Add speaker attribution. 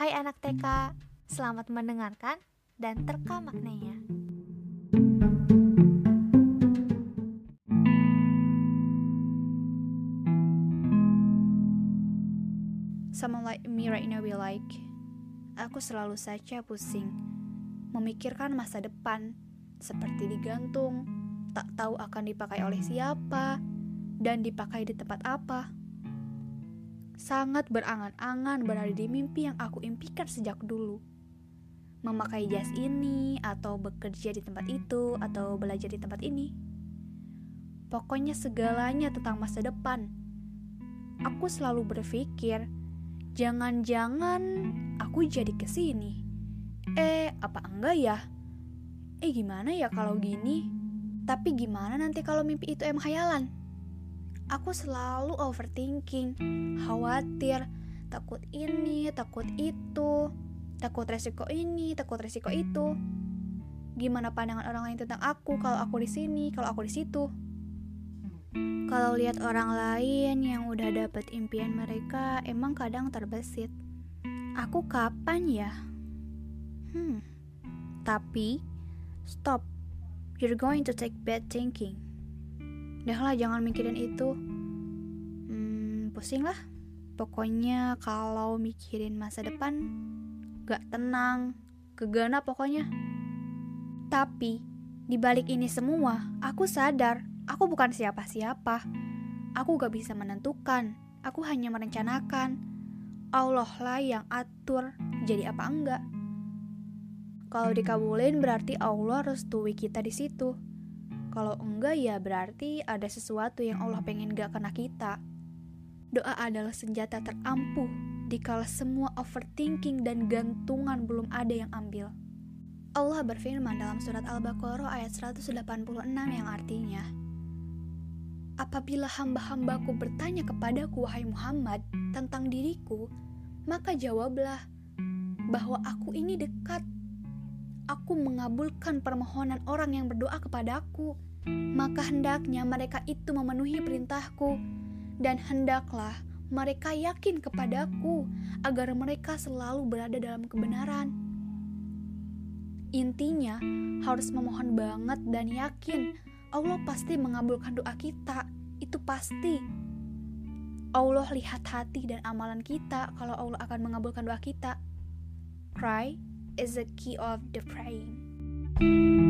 Speaker 1: Hai anak TK, selamat mendengarkan dan terka maknanya.
Speaker 2: Someone like me right now be like, aku selalu saja pusing, memikirkan masa depan, seperti digantung, tak tahu akan dipakai oleh siapa, dan dipakai di tempat apa. Sangat berangan-angan berada di mimpi yang aku impikan sejak dulu. Memakai jas ini, atau bekerja di tempat itu, atau belajar di tempat ini. Pokoknya segalanya tentang masa depan. Aku selalu berpikir, jangan-jangan aku jadi ke sini. Eh, apa enggak ya? Eh, gimana ya kalau gini? Tapi gimana nanti kalau mimpi itu emang khayalan? Aku selalu overthinking, khawatir, takut ini, takut itu, takut resiko ini, takut resiko itu. Gimana pandangan orang lain tentang aku kalau aku di sini, kalau aku di situ? Kalau lihat orang lain yang udah dapet impian mereka, emang kadang terbesit. Aku kapan ya? Hmm. Tapi, stop. You're going to take bad thinking. Udahlah jangan mikirin itu. Hmm, pusing lah. Pokoknya kalau mikirin masa depan, gak tenang, kegana pokoknya. Tapi, di balik ini semua, aku sadar aku bukan siapa-siapa. Aku gak bisa menentukan, aku hanya merencanakan. Allah lah yang atur jadi apa enggak. Kalau dikabulin berarti Allah restui kita di situ. Kalau enggak ya berarti ada sesuatu yang Allah pengen gak kena kita. Doa adalah senjata terampuh dikala semua overthinking dan gantungan belum ada yang ambil. Allah berfirman dalam surat Al-Baqarah ayat 186 yang artinya, Apabila hamba-hambaku bertanya kepadaku, wahai Muhammad, tentang diriku, maka jawablah bahwa aku ini dekat aku mengabulkan permohonan orang yang berdoa kepadaku, maka hendaknya mereka itu memenuhi perintahku, dan hendaklah mereka yakin kepadaku agar mereka selalu berada dalam kebenaran. Intinya, harus memohon banget dan yakin Allah pasti mengabulkan doa kita. Itu pasti. Allah lihat hati dan amalan kita kalau Allah akan mengabulkan doa kita. Cry is the key of the praying.